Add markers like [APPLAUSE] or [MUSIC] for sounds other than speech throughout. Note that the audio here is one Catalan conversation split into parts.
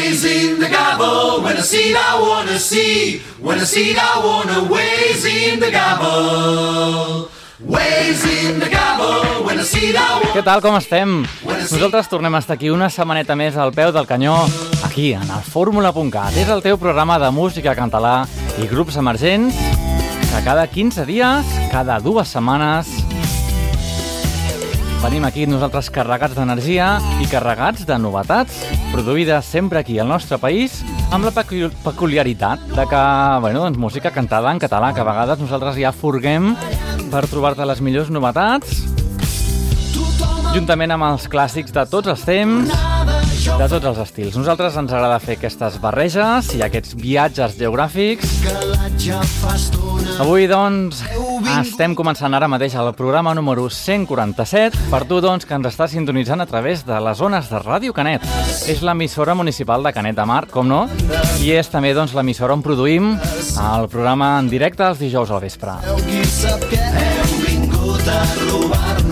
Ways in the gabble, when I see I wanna see, when I see I wanna ways in the gabble. Ways in the gabble, when I see it I wanna... Què tal, com estem? Nosaltres tornem a estar aquí una setmaneta més al peu del canyó, aquí, en el fórmula.cat. És el teu programa de música català i grups emergents que cada 15 dies, cada dues setmanes, venim aquí nosaltres carregats d'energia i carregats de novetats, produïdes sempre aquí al nostre país, amb la pecu peculiaritat de que, bueno, doncs, música cantada en català, que a vegades nosaltres ja furguem per trobar-te les millors novetats, juntament amb els clàssics de tots els temps, de tots els estils. Nosaltres ens agrada fer aquestes barreges i aquests viatges geogràfics. Avui, doncs, estem començant ara mateix el programa número 147 per tu, doncs, que ens està sintonitzant a través de les zones de Ràdio Canet. És l'emissora municipal de Canet de Mar, com no, i és també, doncs, l'emissora on produïm el programa en directe els dijous al vespre.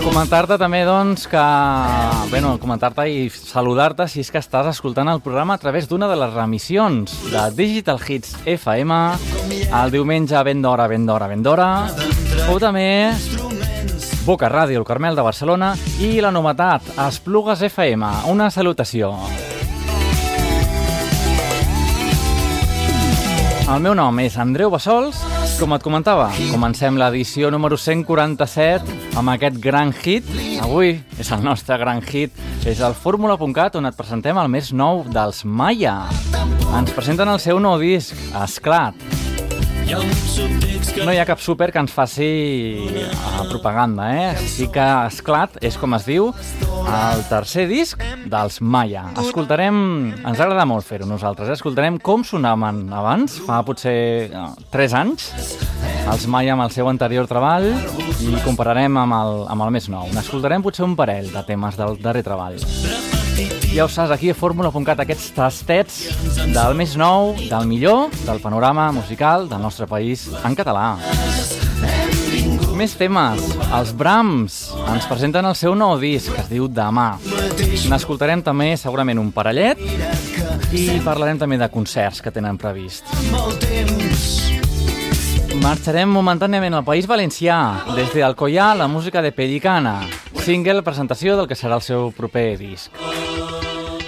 Comentar-te també, doncs, que... Bueno, comentar-te i saludar-te si és que estàs escoltant el programa a través d'una de les remissions de Digital Hits FM el diumenge ben d'hora, ben d'hora, ben d'hora o també Boca Ràdio, el Carmel de Barcelona i la novetat, Esplugues FM. Una salutació. El meu nom és Andreu Bassols. Com et comentava, comencem l'edició número 147 amb aquest gran hit. Avui és el nostre gran hit. És el Fórmula.cat on et presentem el més nou dels Maya. Ens presenten el seu nou disc, Esclat. No hi ha cap súper que ens faci uh, propaganda, eh? Sí que Esclat és com es diu el tercer disc dels Maya. Escoltarem... Ens agrada molt fer-ho nosaltres, eh? Escoltarem com sonaven abans, fa potser uh, 3 anys, els Maya amb el seu anterior treball i compararem amb el, amb el més nou. N'escoltarem potser un parell de temes del darrer treball. Ja ho saps, aquí a Fórmula.cat aquests tastets del més nou, del millor, del panorama musical del nostre país en català. Més temes. Els Brahms ens presenten el seu nou disc, que es diu Demà. N'escoltarem també segurament un parellet i parlarem també de concerts que tenen previst. Marxarem momentàniament al País Valencià, des d'Alcoyà, la música de Pellicana, single presentació del que serà el seu proper disc.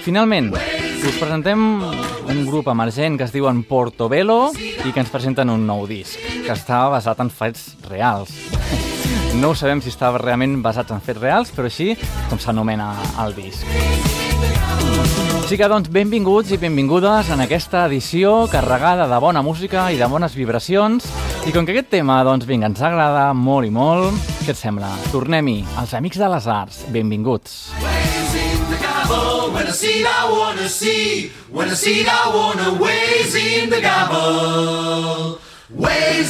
Finalment, us presentem un grup emergent que es diuen Portobello i que ens presenten un nou disc, que està basat en fets reals. [LAUGHS] No sabem si està realment basat en fets reals, però així com s'anomena el disc. Així que, doncs, benvinguts i benvingudes en aquesta edició carregada de bona música i de bones vibracions. I com que aquest tema, doncs, vinga, ens agrada molt i molt, què et sembla? Tornem-hi, els Amics de les Arts. Benvinguts. When I see I see. When I see I ways in the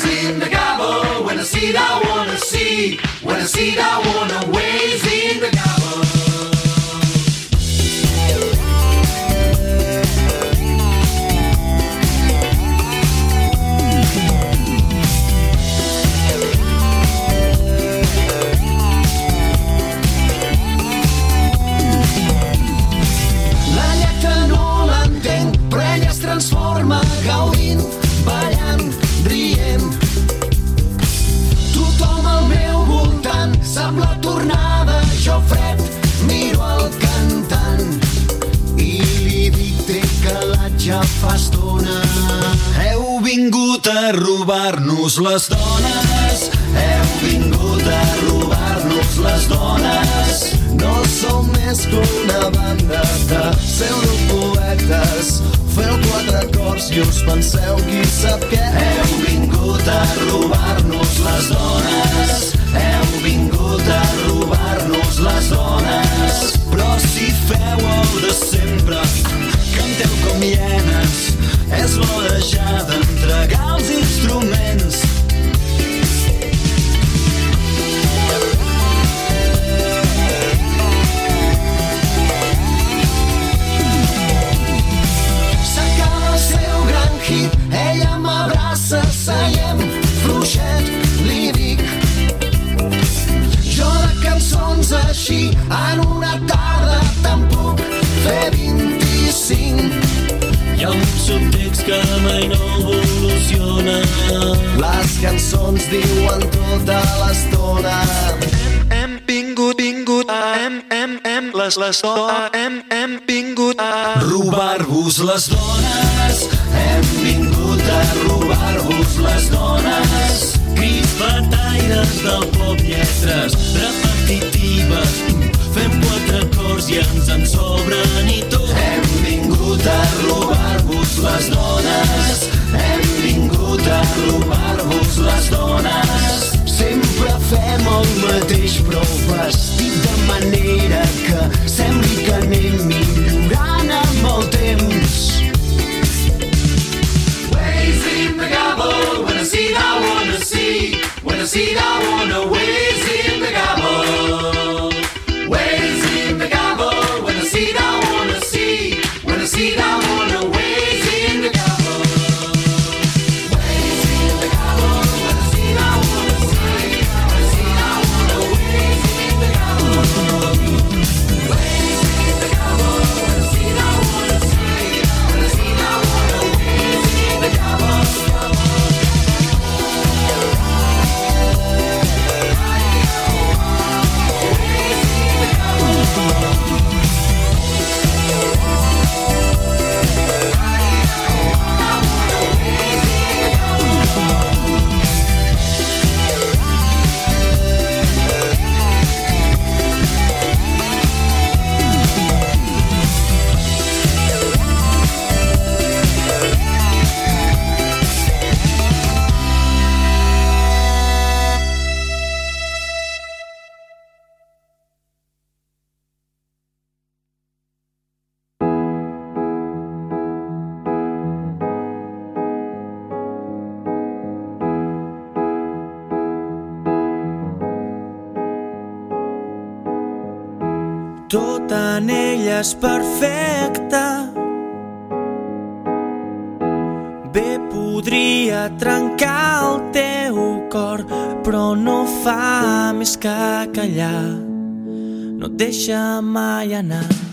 in the. When I see I wanna see. When I see I wanna ways in the gabble. Robar-nos les dones, heu vingut a robar-nos les dones. No som més que una banda de pseudopoetes. Feu quatre cors i us penseu qui sap què. Heu vingut a robar-nos les dones. Heu vingut a robar-nos les dones. Però si feu el de sempre, canteu com hienes. És l'hora d'entregar els instruments. Hit, ella m'abraça, seiem que mai no evoluciona. Les cançons diuen tota l'estona. Hem, hem vingut, vingut, a, hem, hem, hem, les, les, o, a, hem, hem vingut a... Robar-vos les dones, hem vingut a robar-vos les dones. Crispataires del pop lletres repetitives, fem quatre cors i ens en sobren i les dones, hem vingut a robar-vos les dones, sempre fem el mateix. siya mayanap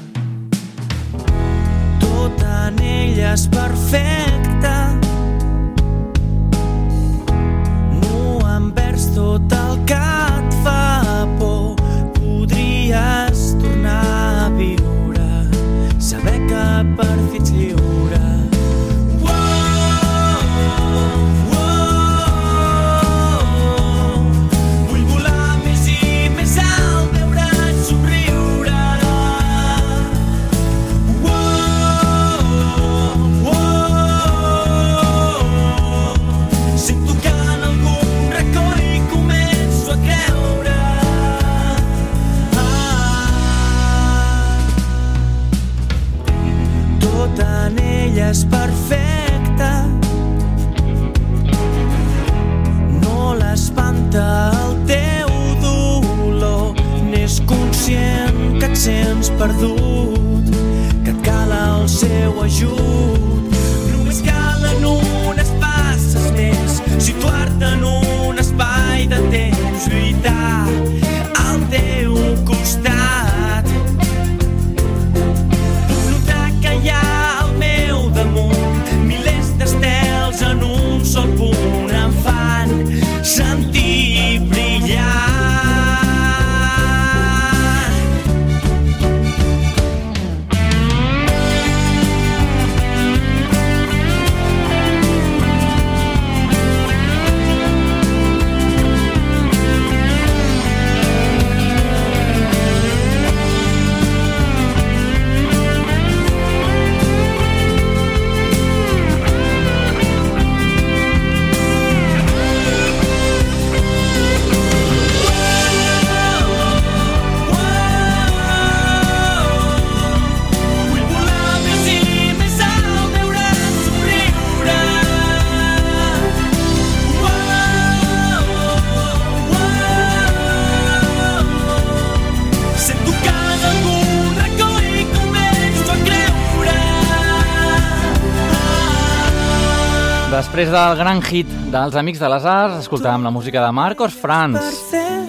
Després del gran hit dels Amics de les Arts, escoltàvem la música de Marcos Franz.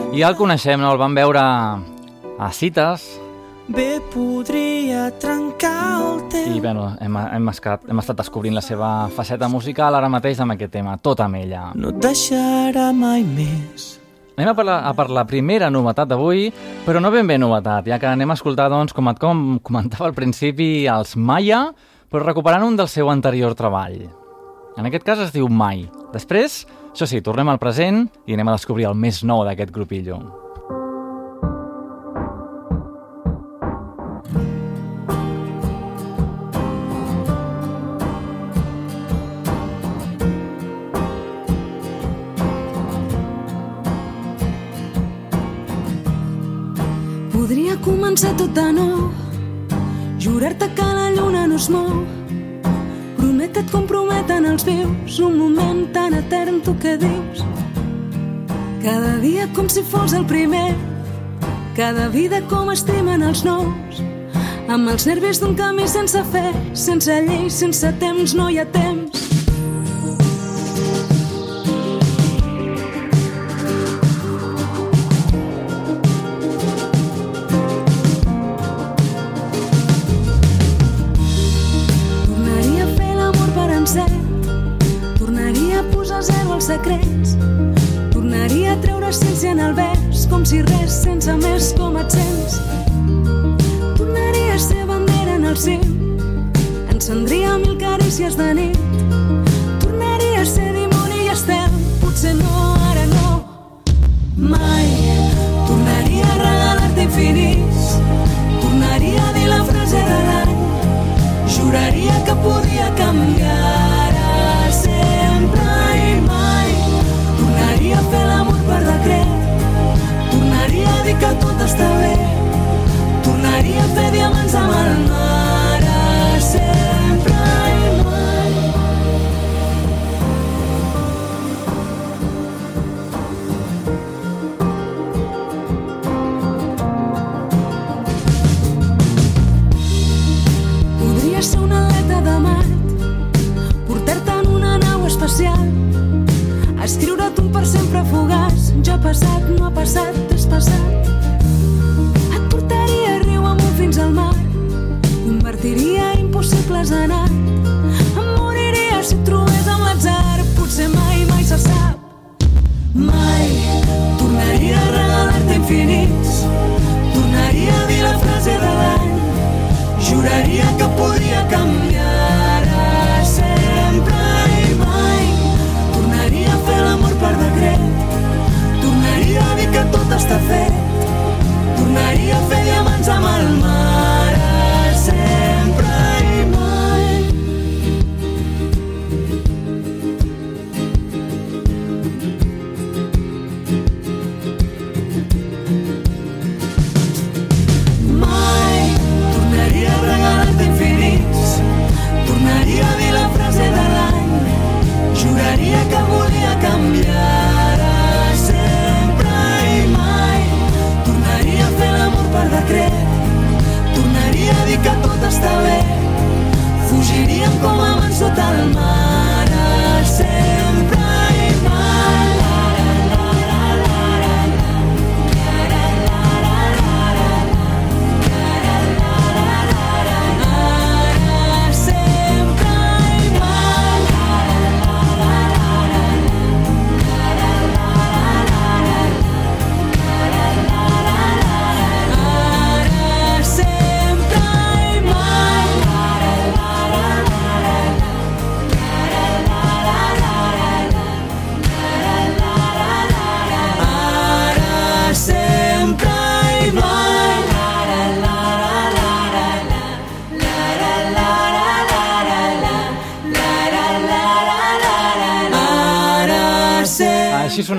I ja el coneixem, no? el vam veure a cites. Bé, podria trencar el temps. I bueno, hem, hem, escat, hem estat descobrint la seva faceta musical ara mateix amb aquest tema, tot amb ella. No et deixarà mai més. Anem a per, la, a per la primera novetat d'avui, però no ben bé novetat, ja que anem a escoltar, doncs, com et com comentava al principi, els Maya, però recuperant un del seu anterior treball. En aquest cas es diu Mai. Després, això sí, tornem al present i anem a descobrir el més nou d'aquest grupillo. Podria començar tot de nou, jurar-te que la lluna no es mou. Promet que et comprometen els vius, un moment tan etern, tu què dius? Cada dia com si fos el primer, cada vida com estimen els nous. Amb els nervis d'un camí sense fe, sense llei, sense temps, no hi ha temps. A zero als secrets, tornaria a treure ciència en el vers, com si res, sense més, com et sents. Tornaria a ser bandera en el cim, encendria mil carícies de nit, tornaria a ser dimoni i estel, potser no, ara no, mai. Tornaria a regalar-te infinits, tornaria a dir la frase de l'any, Juraria que podia canviar que tot està bé, tornaria a fer diamants amb el mar, sempre i mai. Podria ser una aleta de mar, portar-te en una nau espacial, escriure't un per sempre fugaç, ha passat, no ha passat. Impossibles en art. Em moriria si et trobés amb l'atzar, potser mai, mai se sap. Mai tornaria a regalar-te infinits, tornaria a dir la frase de l'any, Juraria que podria canviar sempre i mai. Tornaria a fer l'amor per decret, tornaria a dir que tot està fet, tornaria a fer diamants amb el mar,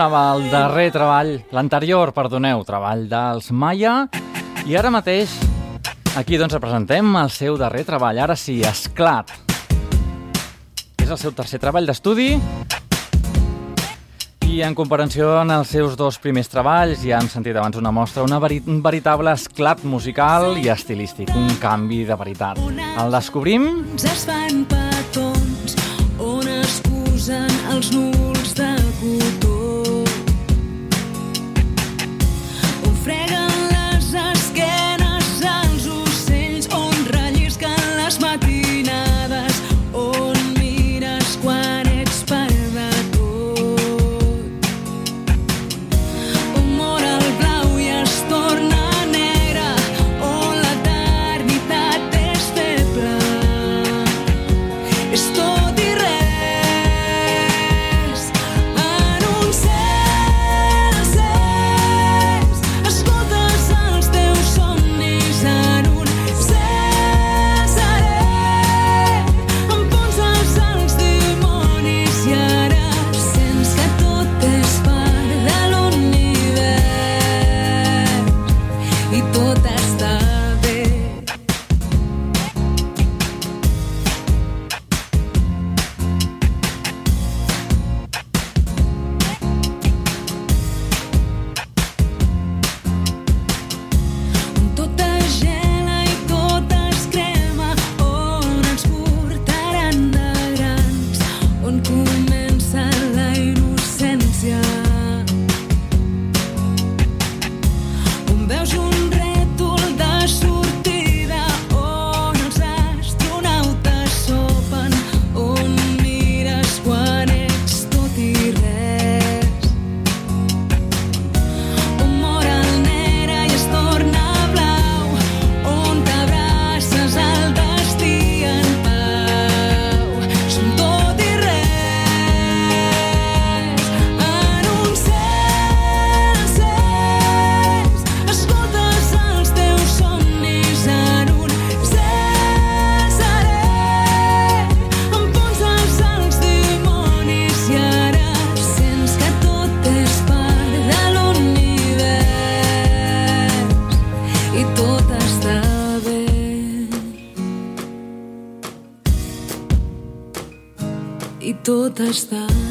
sonava el darrer treball, l'anterior, perdoneu, treball dels Maya. I ara mateix, aquí doncs representem el seu darrer treball, ara sí, Esclat. És el seu tercer treball d'estudi i en comparació amb els seus dos primers treballs, ja hem sentit abans una mostra, una veri un veritable esclat musical i estilístic, un canvi de veritat. El descobrim es fan petons on es posen els núvols i tot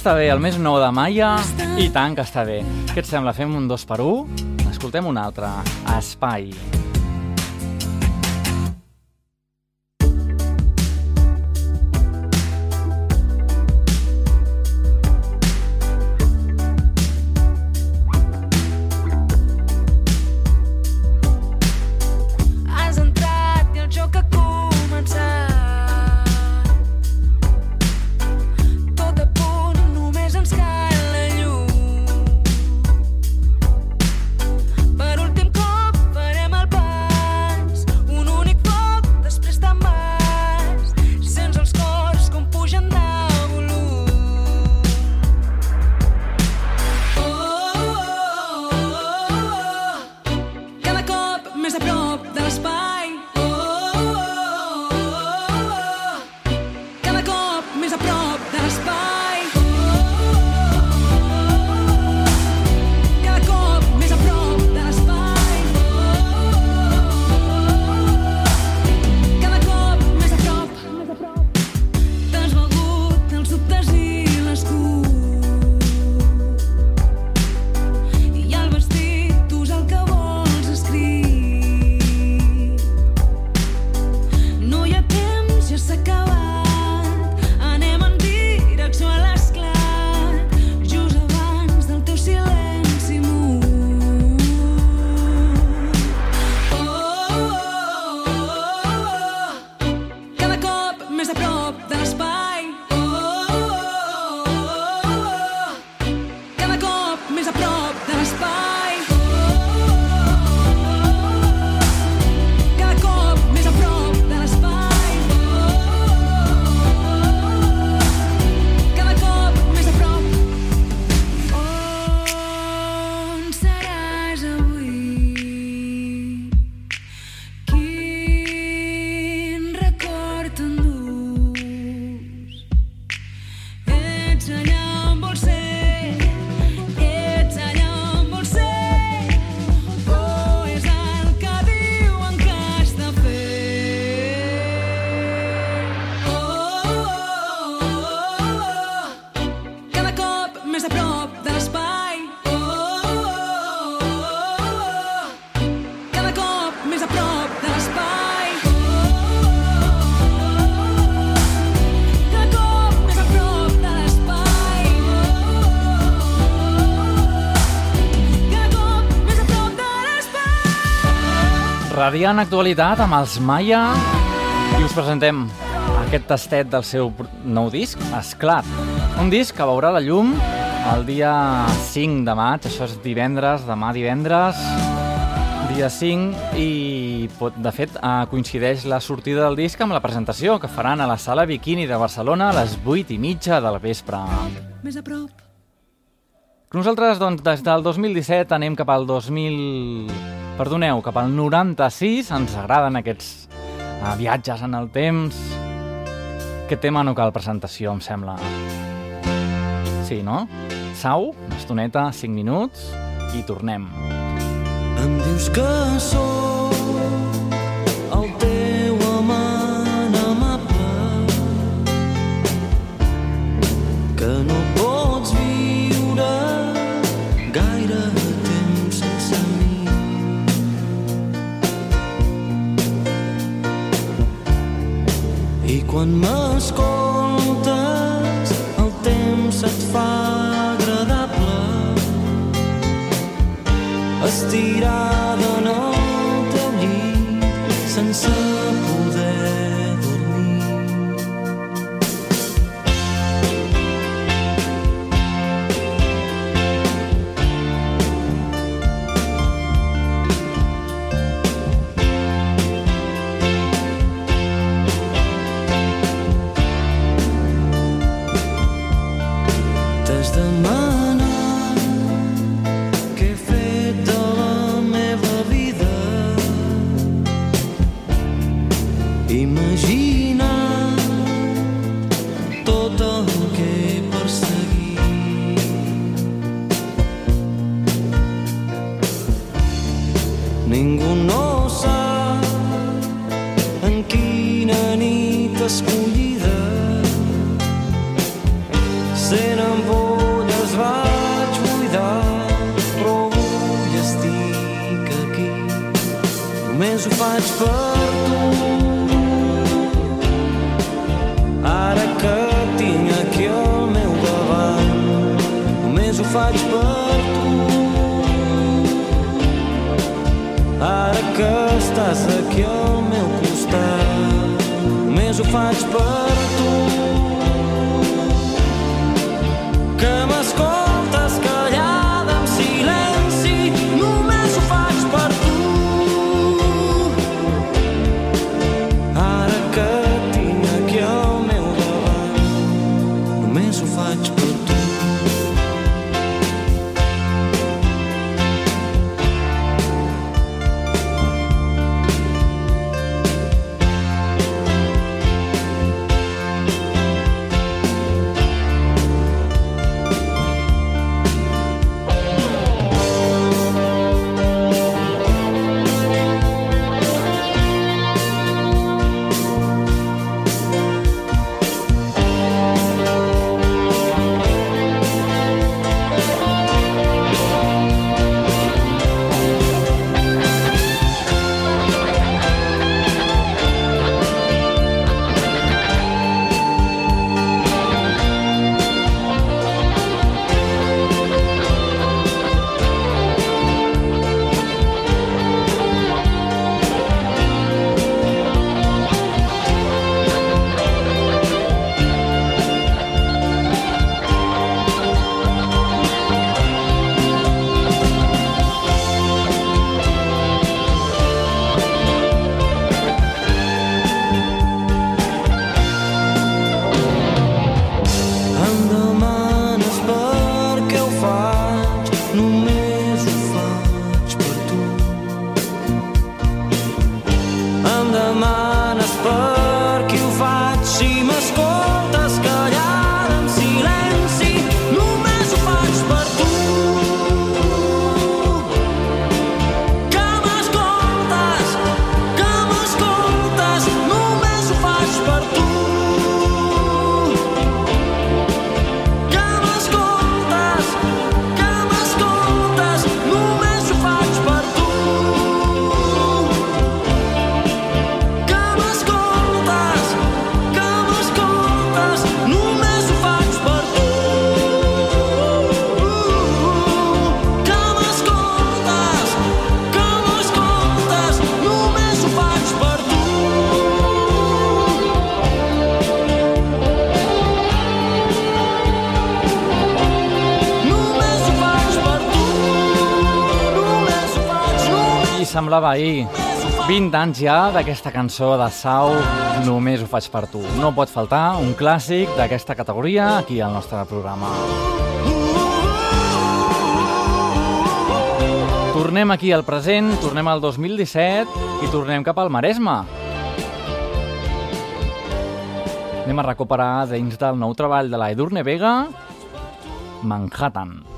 està bé, el mes nou de Maia, i tant que està bé. Què et sembla? Fem un dos per un? Escoltem un altre. Espai. Has Radiant actualitat amb els Maia i us presentem aquest tastet del seu nou disc, Esclat. Un disc que veurà la llum el dia 5 de maig, això és divendres, demà divendres, dia 5, i pot- de fet eh, coincideix la sortida del disc amb la presentació que faran a la Sala Bikini de Barcelona a les 8 i mitja del vespre. Més a prop. Nosaltres, doncs, des del 2017 anem cap al 2000... Perdoneu, cap al 96. Ens agraden aquests uh, viatges en el temps. Aquest tema no cal presentació, em sembla. Sí, no? Sau, una estoneta, 5 minuts, i tornem. Em dius que sóc el teu amant amable que no Quan m'escoltes, el temps et fa agradable. Estirada en el teu llit, sense semblava ahir. 20 anys ja d'aquesta cançó de Sau, Només ho faig per tu. No pot faltar un clàssic d'aquesta categoria aquí al nostre programa. Tornem aquí al present, tornem al 2017 i tornem cap al Maresme. Anem a recuperar dins del nou treball de la Edurne Vega, Manhattan.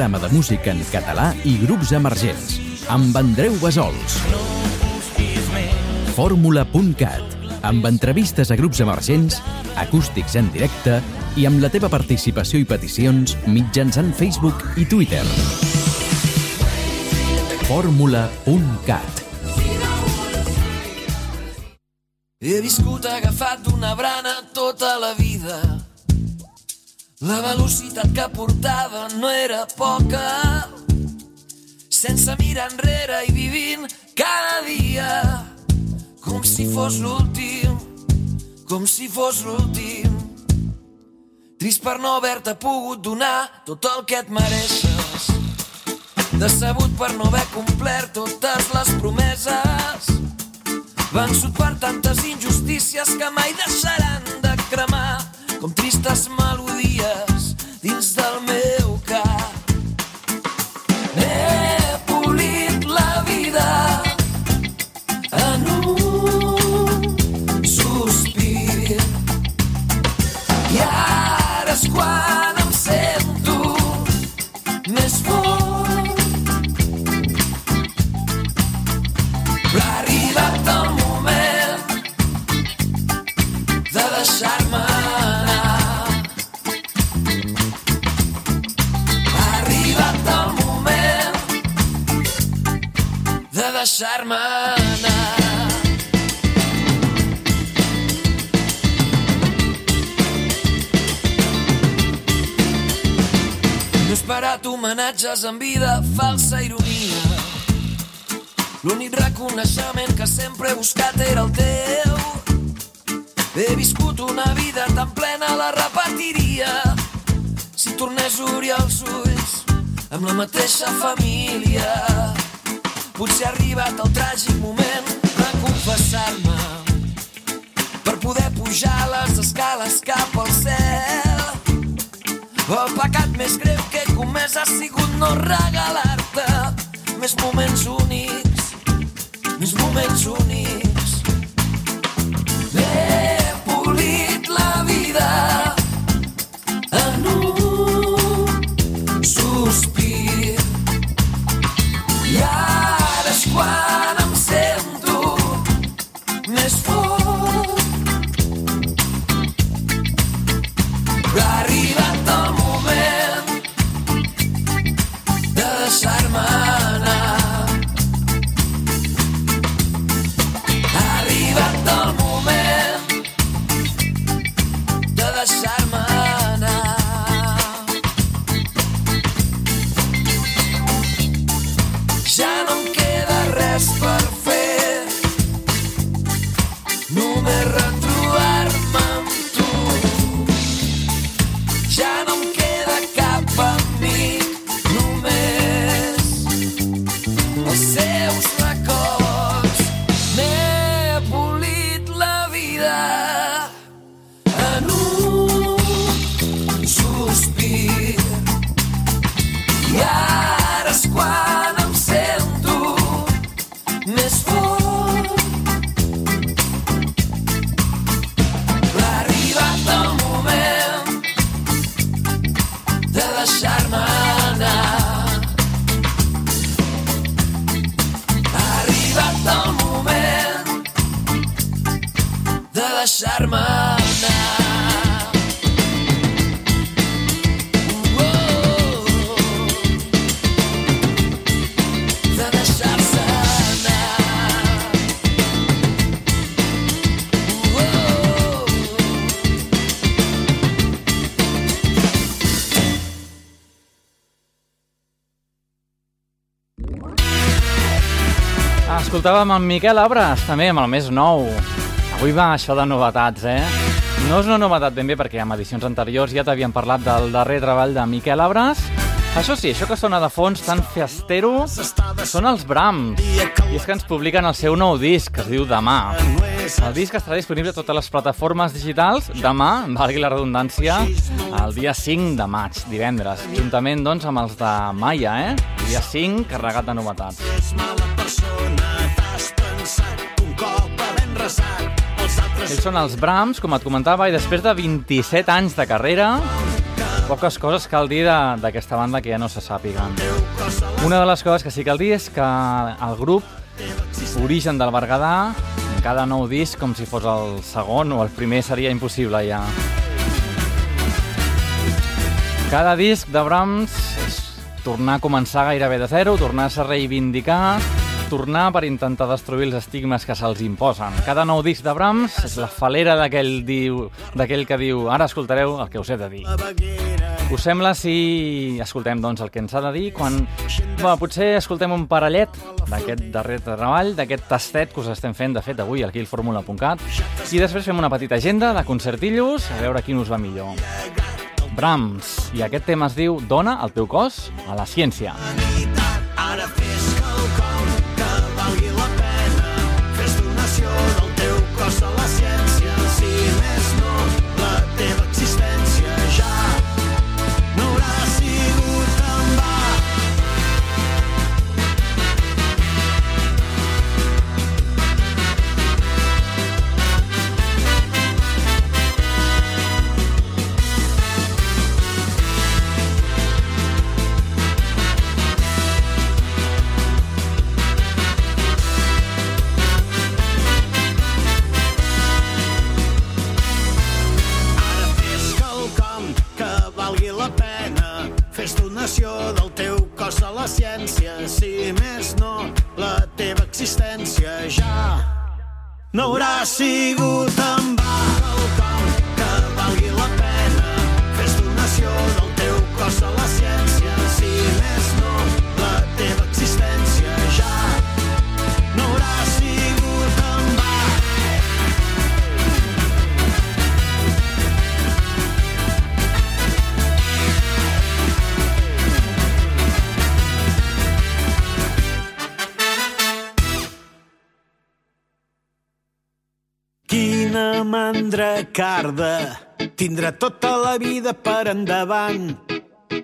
Programa de música en català i grups emergents, amb Andreu Besols. Fórmula.cat, amb entrevistes a grups emergents, acústics en directe i amb la teva participació i peticions mitjançant Facebook i Twitter. Fórmula.cat He viscut agafat d'una brana tota la vida. La velocitat que portava no era poca. Sense mirar enrere i vivint cada dia com si fos l'últim, com si fos l'últim. Trist per no haver-te pogut donar tot el que et mereixes. Decebut per no haver complert totes les promeses. Vençut per tantes injustícies que mai deixaran de cremar com tristes melodies homenatges en vida, falsa ironia. L'únic reconeixement que sempre he buscat era el teu. He viscut una vida tan plena, la repetiria. Si tornés a obrir els ulls amb la mateixa família. Potser ha arribat el tràgic moment de confessar-me per poder pujar les escales cap al cel. El pecat més greu que comès ha sigut no regalar-te més moments únics, més moments únics. He polit la vida en un sospir i ara és quan Escoltàvem en Miquel Abres, també amb el més nou. Avui va això de novetats, eh? No és una novetat ben bé perquè en edicions anteriors ja t'havien parlat del darrer treball de Miquel Abres. Això sí, això que sona de fons tan fiestero són els Brahms. I és que ens publiquen el seu nou disc, que es diu Demà. El disc estarà disponible a totes les plataformes digitals demà, valgui la redundància, el dia 5 de maig, divendres, juntament doncs amb els de Maia, eh? Dia 5, carregat de novetats. Ells són els Brahms, com et comentava, i després de 27 anys de carrera, poques coses cal dir d'aquesta banda que ja no se sàpiguen. Una de les coses que sí cal dir és que el grup Origen del Berguedà, cada nou disc, com si fos el segon o el primer, seria impossible ja. Cada disc de Brahms és tornar a començar gairebé de zero, tornar-se a reivindicar, tornar per intentar destruir els estigmes que se'ls imposen. Cada nou disc de Brahms és la falera d'aquell diu- d'aquell que diu ara escoltareu el que us he de dir. Us sembla si escoltem doncs, el que ens ha de dir quan bueno, potser escoltem un parellet d'aquest darrer treball, d'aquest tastet que us estem fent, de fet, avui aquí al fórmula.cat i després fem una petita agenda de concertillos a veure quin us va millor. Brahms, i aquest tema es diu Dona el teu cos a la ciència. Ara fes la pena. Fes donació del teu cos a la ciència. Si més no, la teva existència ja no haurà sigut en va. Quina mandra carda. Tindrà tota la vida per endavant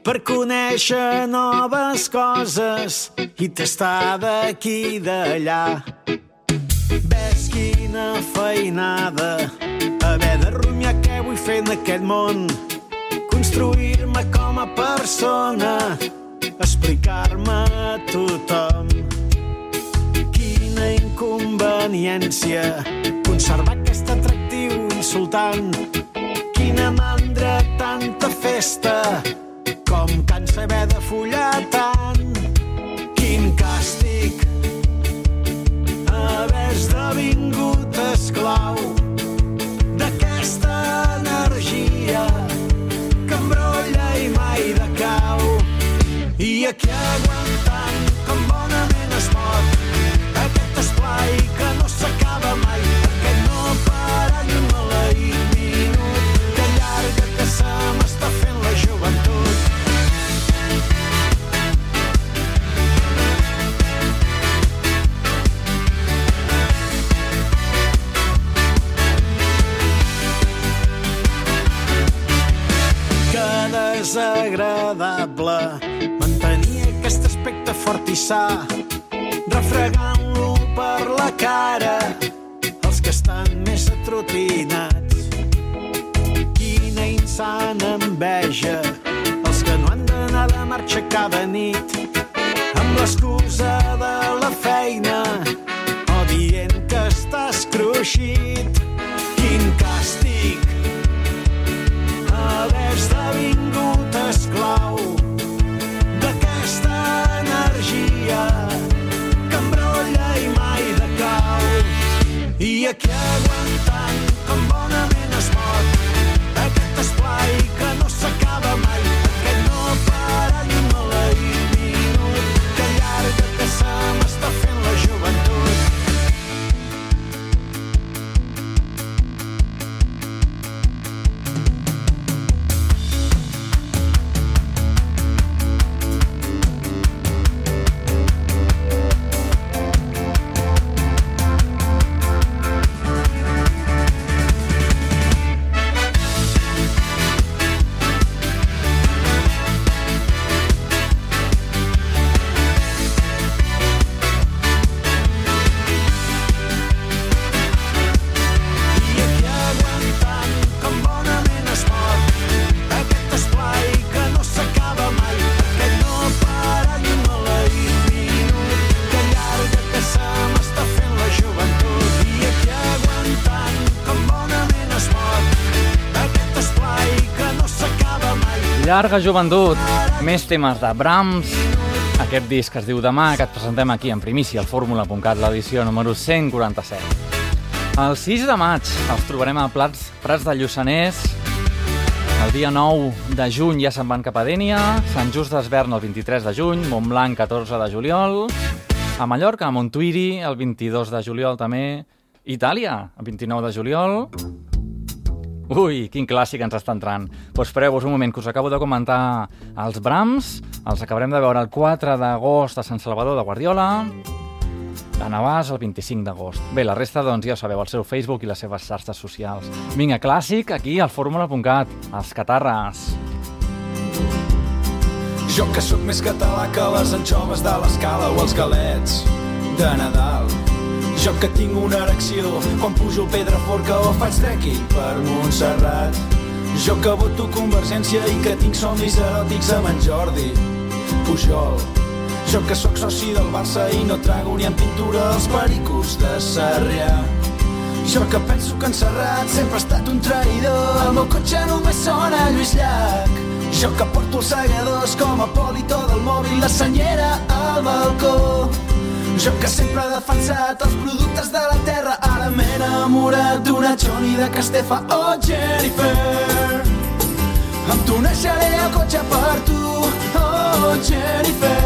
per conèixer noves coses i tastar d'aquí i d'allà. Ves quina feinada. Haver de rumiar què vull fer en aquest món. Construir-me com a persona. Explicar-me a tothom. Quina inconveniència. Conservar aquest atractiu insultant. Quina mandra tanta festa com cansa haver de follar tant. Quin càstig haver esdevingut esclau d'aquesta energia que embrolla i mai decau. I aquí aguantant com bonament es pot aquest esplai que no s'acaba mai fort i sa refregant-lo per la cara els que estan més atrotinats quina insana enveja els que no han d'anar de marxa cada nit Llarga joventut, més temes de Brahms, aquest disc es diu Demà, que et presentem aquí en primícia al fórmula.cat, l'edició número 147. El 6 de maig els trobarem a Plats, Prats de Lluçanès, el dia 9 de juny ja se'n van cap a Dènia, Sant Just d'Esvern el 23 de juny, Montblanc 14 de juliol, a Mallorca, a Montuiri el 22 de juliol també, Itàlia el 29 de juliol, Ui, quin clàssic ens està entrant. Doncs pues espereu-vos un moment, que us acabo de comentar els Brahms. Els acabarem de veure el 4 d'agost a Sant Salvador de Guardiola, a Navàs el 25 d'agost. Bé, la resta, doncs, ja sabeu, el seu Facebook i les seves xarxes socials. Vinga, clàssic, aquí al fórmula.cat, els catarres. Jo que sóc més català que les anxoves de l'escala o els galets de Nadal. Jo que tinc una erecció quan pujo el Pedraforca o faig trekking per Montserrat. Jo que voto Convergència i que tinc somnis eròtics amb en Jordi Pujol. Jo que sóc soci del Barça i no trago ni en pintura els pericos de Sarrià. Jo que penso que en Serrat sempre ha estat un traïdor. El meu cotxe només sona Lluís Llach. Jo que porto els segadors com a polito del mòbil, la senyera al balcó. Jo que sempre he defensat els productes de la terra, ara m'he enamorat d'una Johnny de Castefa. Oh, Jennifer, em tunejaré el cotxe per tu. Oh, Jennifer,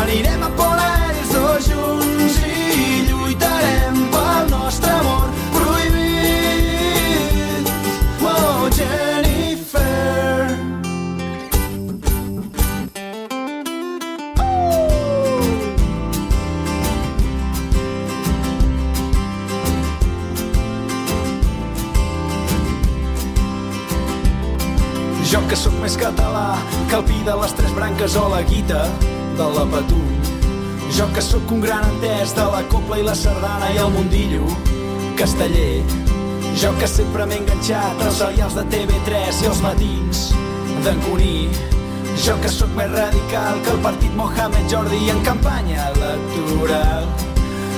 anirem a Pol Jo que sóc més català que el pi de les tres branques o la guita de la Patum. Jo que sóc un gran entès de la copla i la sardana i el mundillo casteller. Jo que sempre m'he enganxat als serials de TV3 i els matins d'en Cuní. Jo que sóc més radical que el partit Mohamed Jordi en campanya electoral.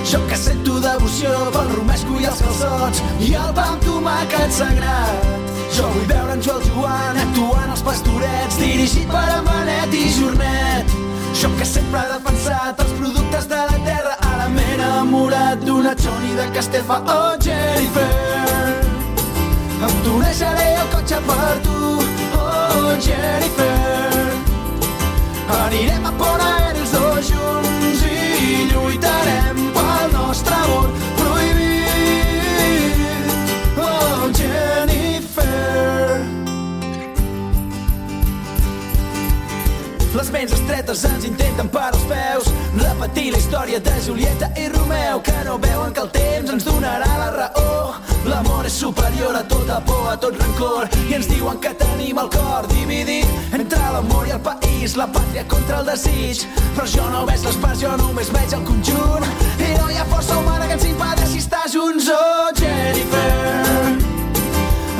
Jo que sento devoció pel romesco i els calçots i el pa amb tomàquet sagrat. Jo vull veure en Joel Joan actuant als pastorets dirigit per en i Jornet. Jo que sempre he defensat els productes de la terra ara m'he enamorat d'una Johnny de Castefa. Oh, Jennifer, em tunejaré el cotxe per tu. Oh, Jennifer, anirem a Pont Aeri els dos junts i lluitarem pel nostre amor Les ments estretes ens intenten per als peus. Repetir la història de Julieta i Romeu Que no veuen que el temps ens donarà la raó. L'amor és superior a tota por, a tot rancor I ens diuen que tenim el cor dividit Entre l'amor i el país, la pàtria contra el desig. Però jo no veig les parts, jo només veig el conjunt. I no hi ha força humana que ens impedeixi estar junts. Oh, Jennifer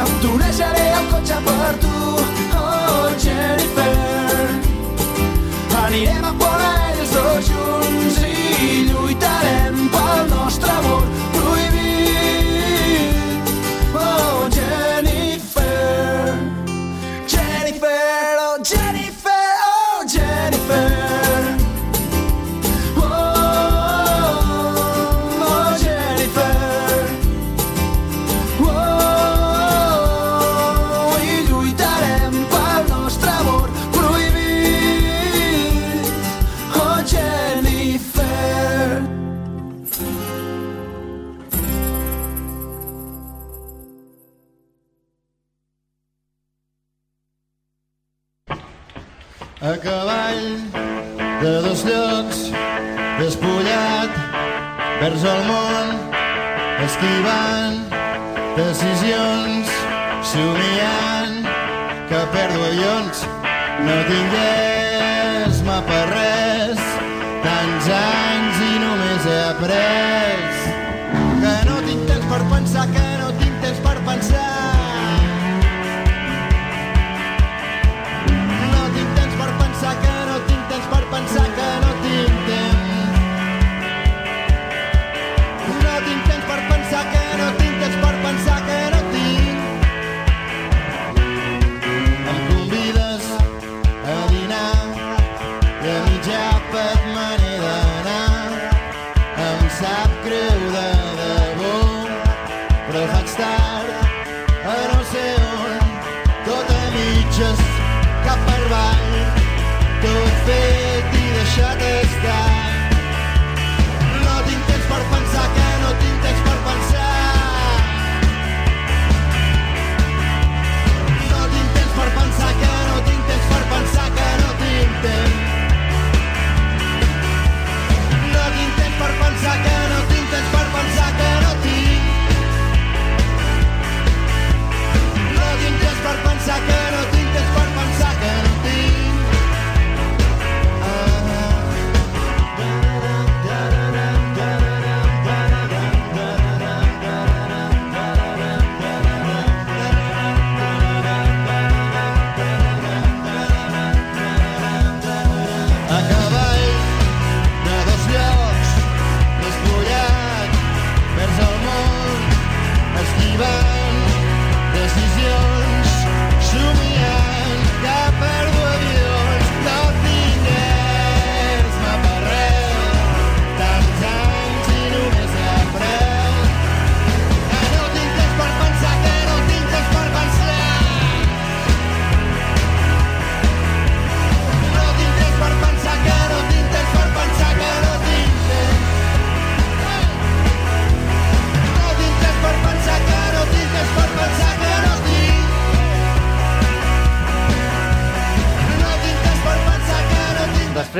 em tunejaré el cotxe per tu, oh Jennifer. Anirem a Pont Aeri els dos junts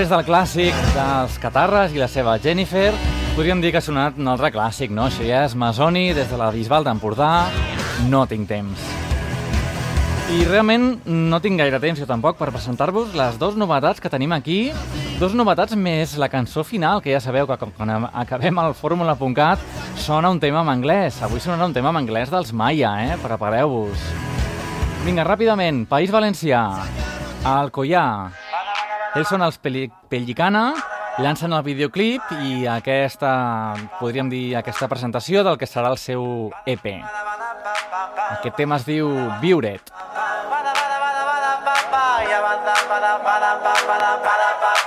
Després del clàssic dels Catarres i la seva Jennifer, podríem dir que ha sonat un altre clàssic, no? Això ja és Masoni, des de la Bisbal d'Empordà, No tinc temps. I realment no tinc gaire temps jo tampoc per presentar-vos les dues novetats que tenim aquí. Dos novetats més la cançó final, que ja sabeu que quan acabem el fórmula.cat sona un tema en anglès. Avui sonarà un tema en anglès dels Maya, eh? Prepareu-vos. Vinga, ràpidament. País Valencià. Alcoyà. Ells són els Pellicana, llancen el videoclip i aquesta, podríem dir, aquesta presentació del que serà el seu EP. Aquest tema es diu Viure't. Tot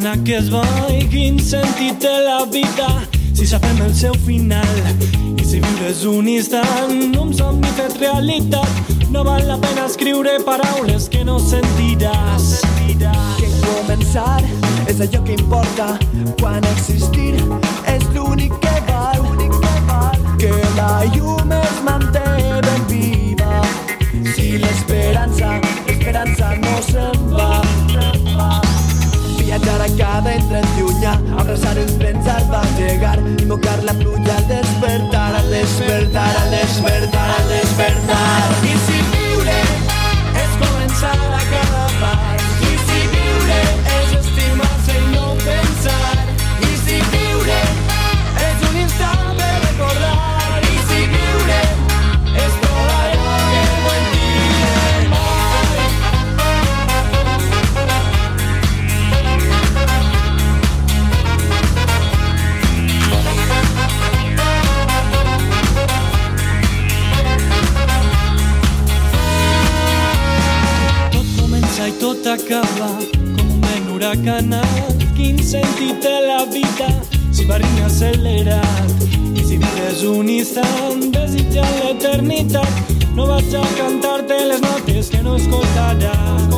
en aquest ball. Quin sentit té la vida si sabem el seu final? I si viure és un instant, un somni fet realitat. No val la pena escriure paraules que no sentiràs. que començar és allò que importa quan existir és l'únic que val que la llum es manté ben viva si l'esperança l'esperança no se'n va viatjar a cada indret llunyà abraçar els vents al bategar invocar la pluja al despertar al despertar al despertar al despertar. I si comença i tot acaba com un vent huracanat. Quin sentit té la vida si ritme accelerat? I si viures un instant desitjant l'eternitat, no vaig a cantar-te les notes que no escoltaràs.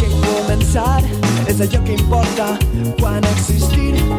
que començar és allò que importa quan existir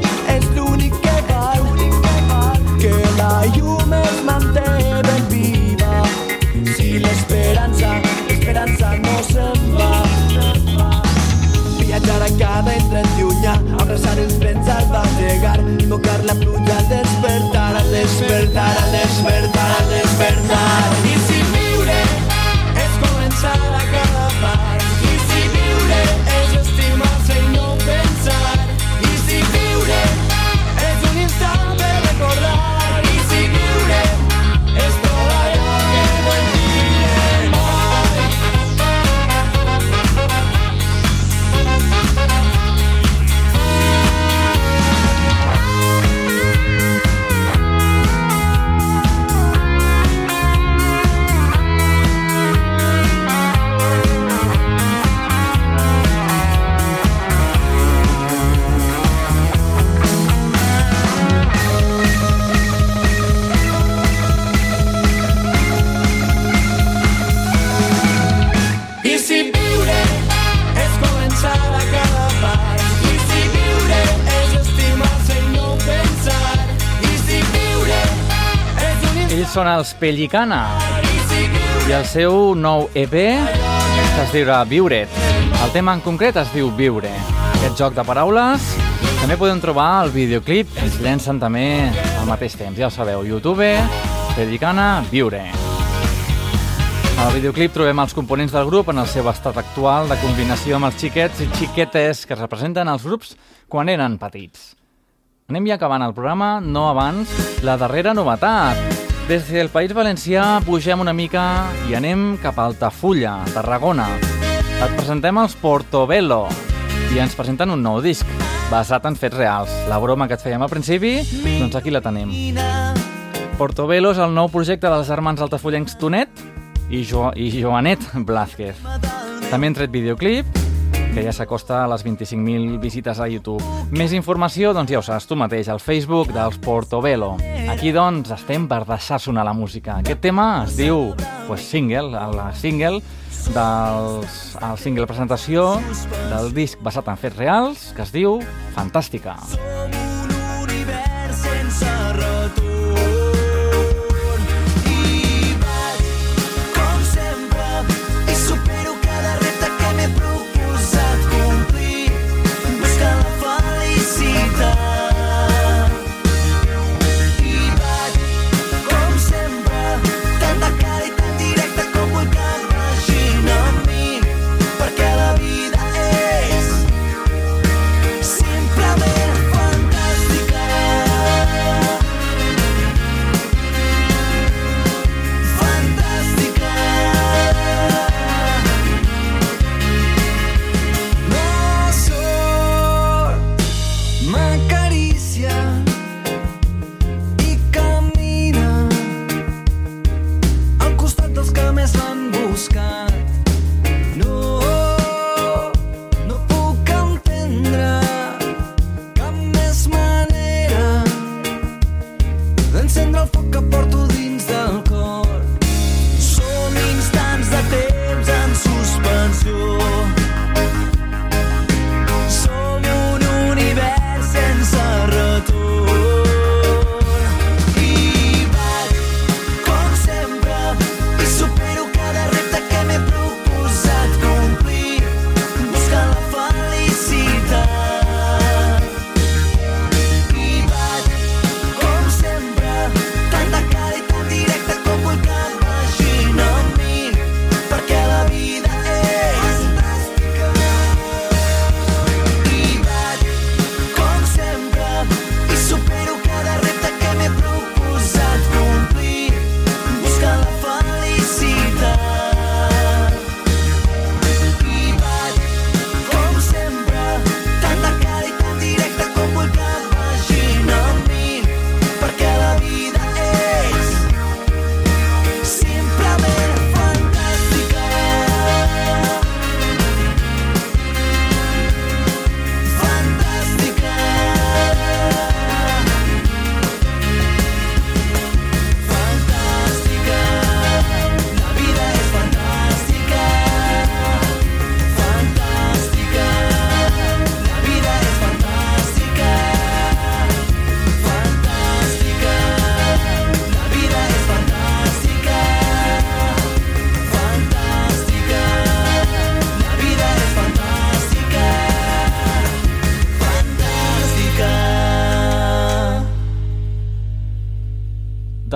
els Pellicana i el seu nou EP es diurà Viure't. El tema en concret es diu Viure. Aquest joc de paraules també podem trobar el videoclip, ells llencen també al mateix temps, ja ho sabeu, YouTube, Pellicana, Viure. Al videoclip trobem els components del grup en el seu estat actual de combinació amb els xiquets i xiquetes que representen els grups quan eren petits. Anem ja acabant el programa, no abans, la darrera novetat. Des del País Valencià pugem una mica i anem cap a Altafulla, Tarragona. Et presentem els Portobello i ens presenten un nou disc basat en fets reals. La broma que et fèiem al principi, doncs aquí la tenim. Portobello és el nou projecte dels germans altafollencs Tonet i, jo i Joanet Blázquez. També han tret videoclip, que ja s'acosta a les 25.000 visites a YouTube. Més informació, doncs ja ho saps tu mateix, al Facebook dels Portobello. Aquí, doncs, estem per deixar sonar la música. Aquest tema es diu, pues, single, el single dels, el single presentació del disc basat en fets reals, que es diu Fantàstica. un univers sense retorn.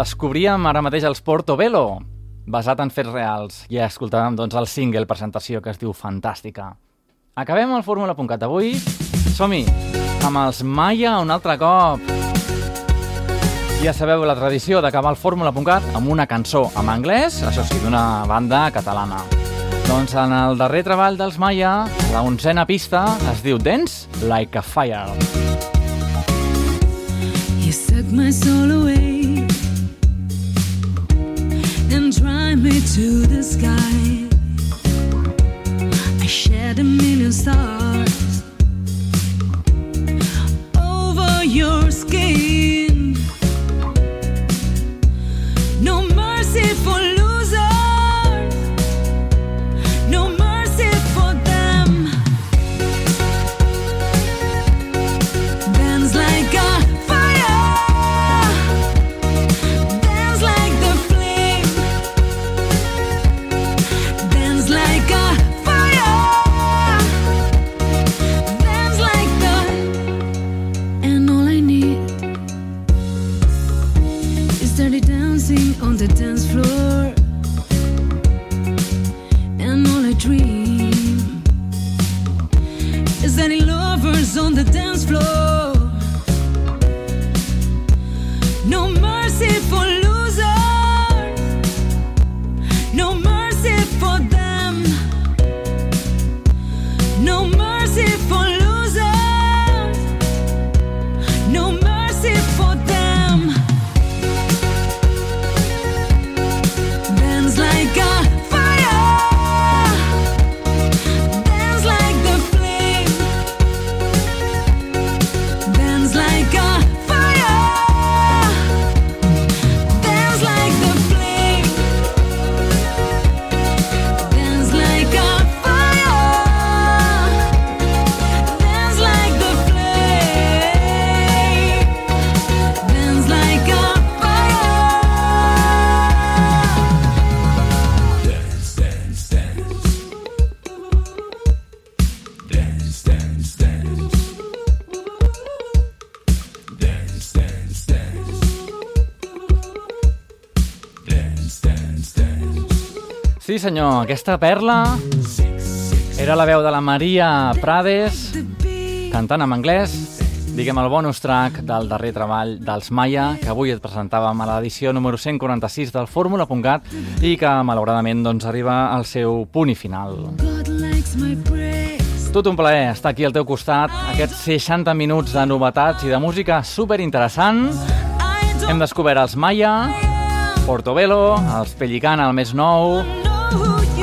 Descobríem ara mateix els Portobello, basat en fets reals, i escoltàvem doncs, el single presentació que es diu Fantàstica. Acabem el Fórmula.cat d'avui. Som-hi, amb els Maya un altre cop. Ja sabeu la tradició d'acabar el Fórmula.cat amb una cançó en anglès, això sí, d'una banda catalana. Doncs en el darrer treball dels Maya, la onzena pista es diu Dance Like a Fire. You suck my soul away and drive me to the sky. I shed a million stars over your skin. Senyor, aquesta perla era la veu de la Maria Prades cantant en anglès, diguem el bonus track del darrer treball dels Maya, que avui et presentàvem a l'edició número 146 del Fórmula.cat i que malauradament doncs, arriba al seu punt i final. Tot un plaer estar aquí al teu costat, aquests 60 minuts de novetats i de música super interessant. I don't Hem descobert els Maya, Portobello, els Pellicana, el més nou,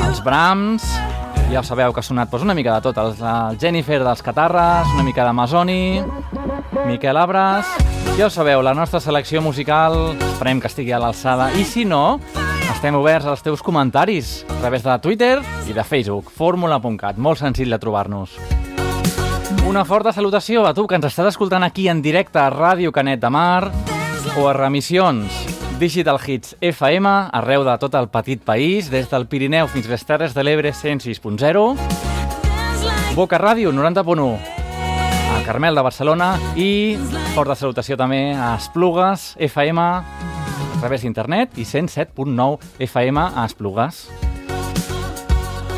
els Brahms, ja sabeu que ha sonat doncs, una mica de tot, els, el Jennifer dels Catarres, una mica d'Amazoni, Miquel Abras... Ja ho sabeu, la nostra selecció musical esperem que estigui a l'alçada. I si no, estem oberts als teus comentaris a través de Twitter i de Facebook, fórmula.cat, molt senzill de trobar-nos. Una forta salutació a tu que ens estàs escoltant aquí en directe a Ràdio Canet de Mar o a remissions Digital Hits FM arreu de tot el petit país, des del Pirineu fins les Terres de l'Ebre 106.0, dance like Boca Ràdio 90.1 a Carmel de Barcelona i forta salutació també a Esplugues FM a través d'internet i 107.9 FM a Esplugues.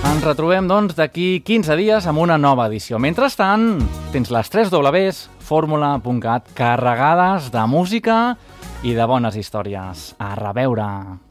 Ens retrobem, doncs, d'aquí 15 dies amb una nova edició. Mentrestant, tens les 3 Ws, fórmula.cat, carregades de música i de bones històries. A reveure!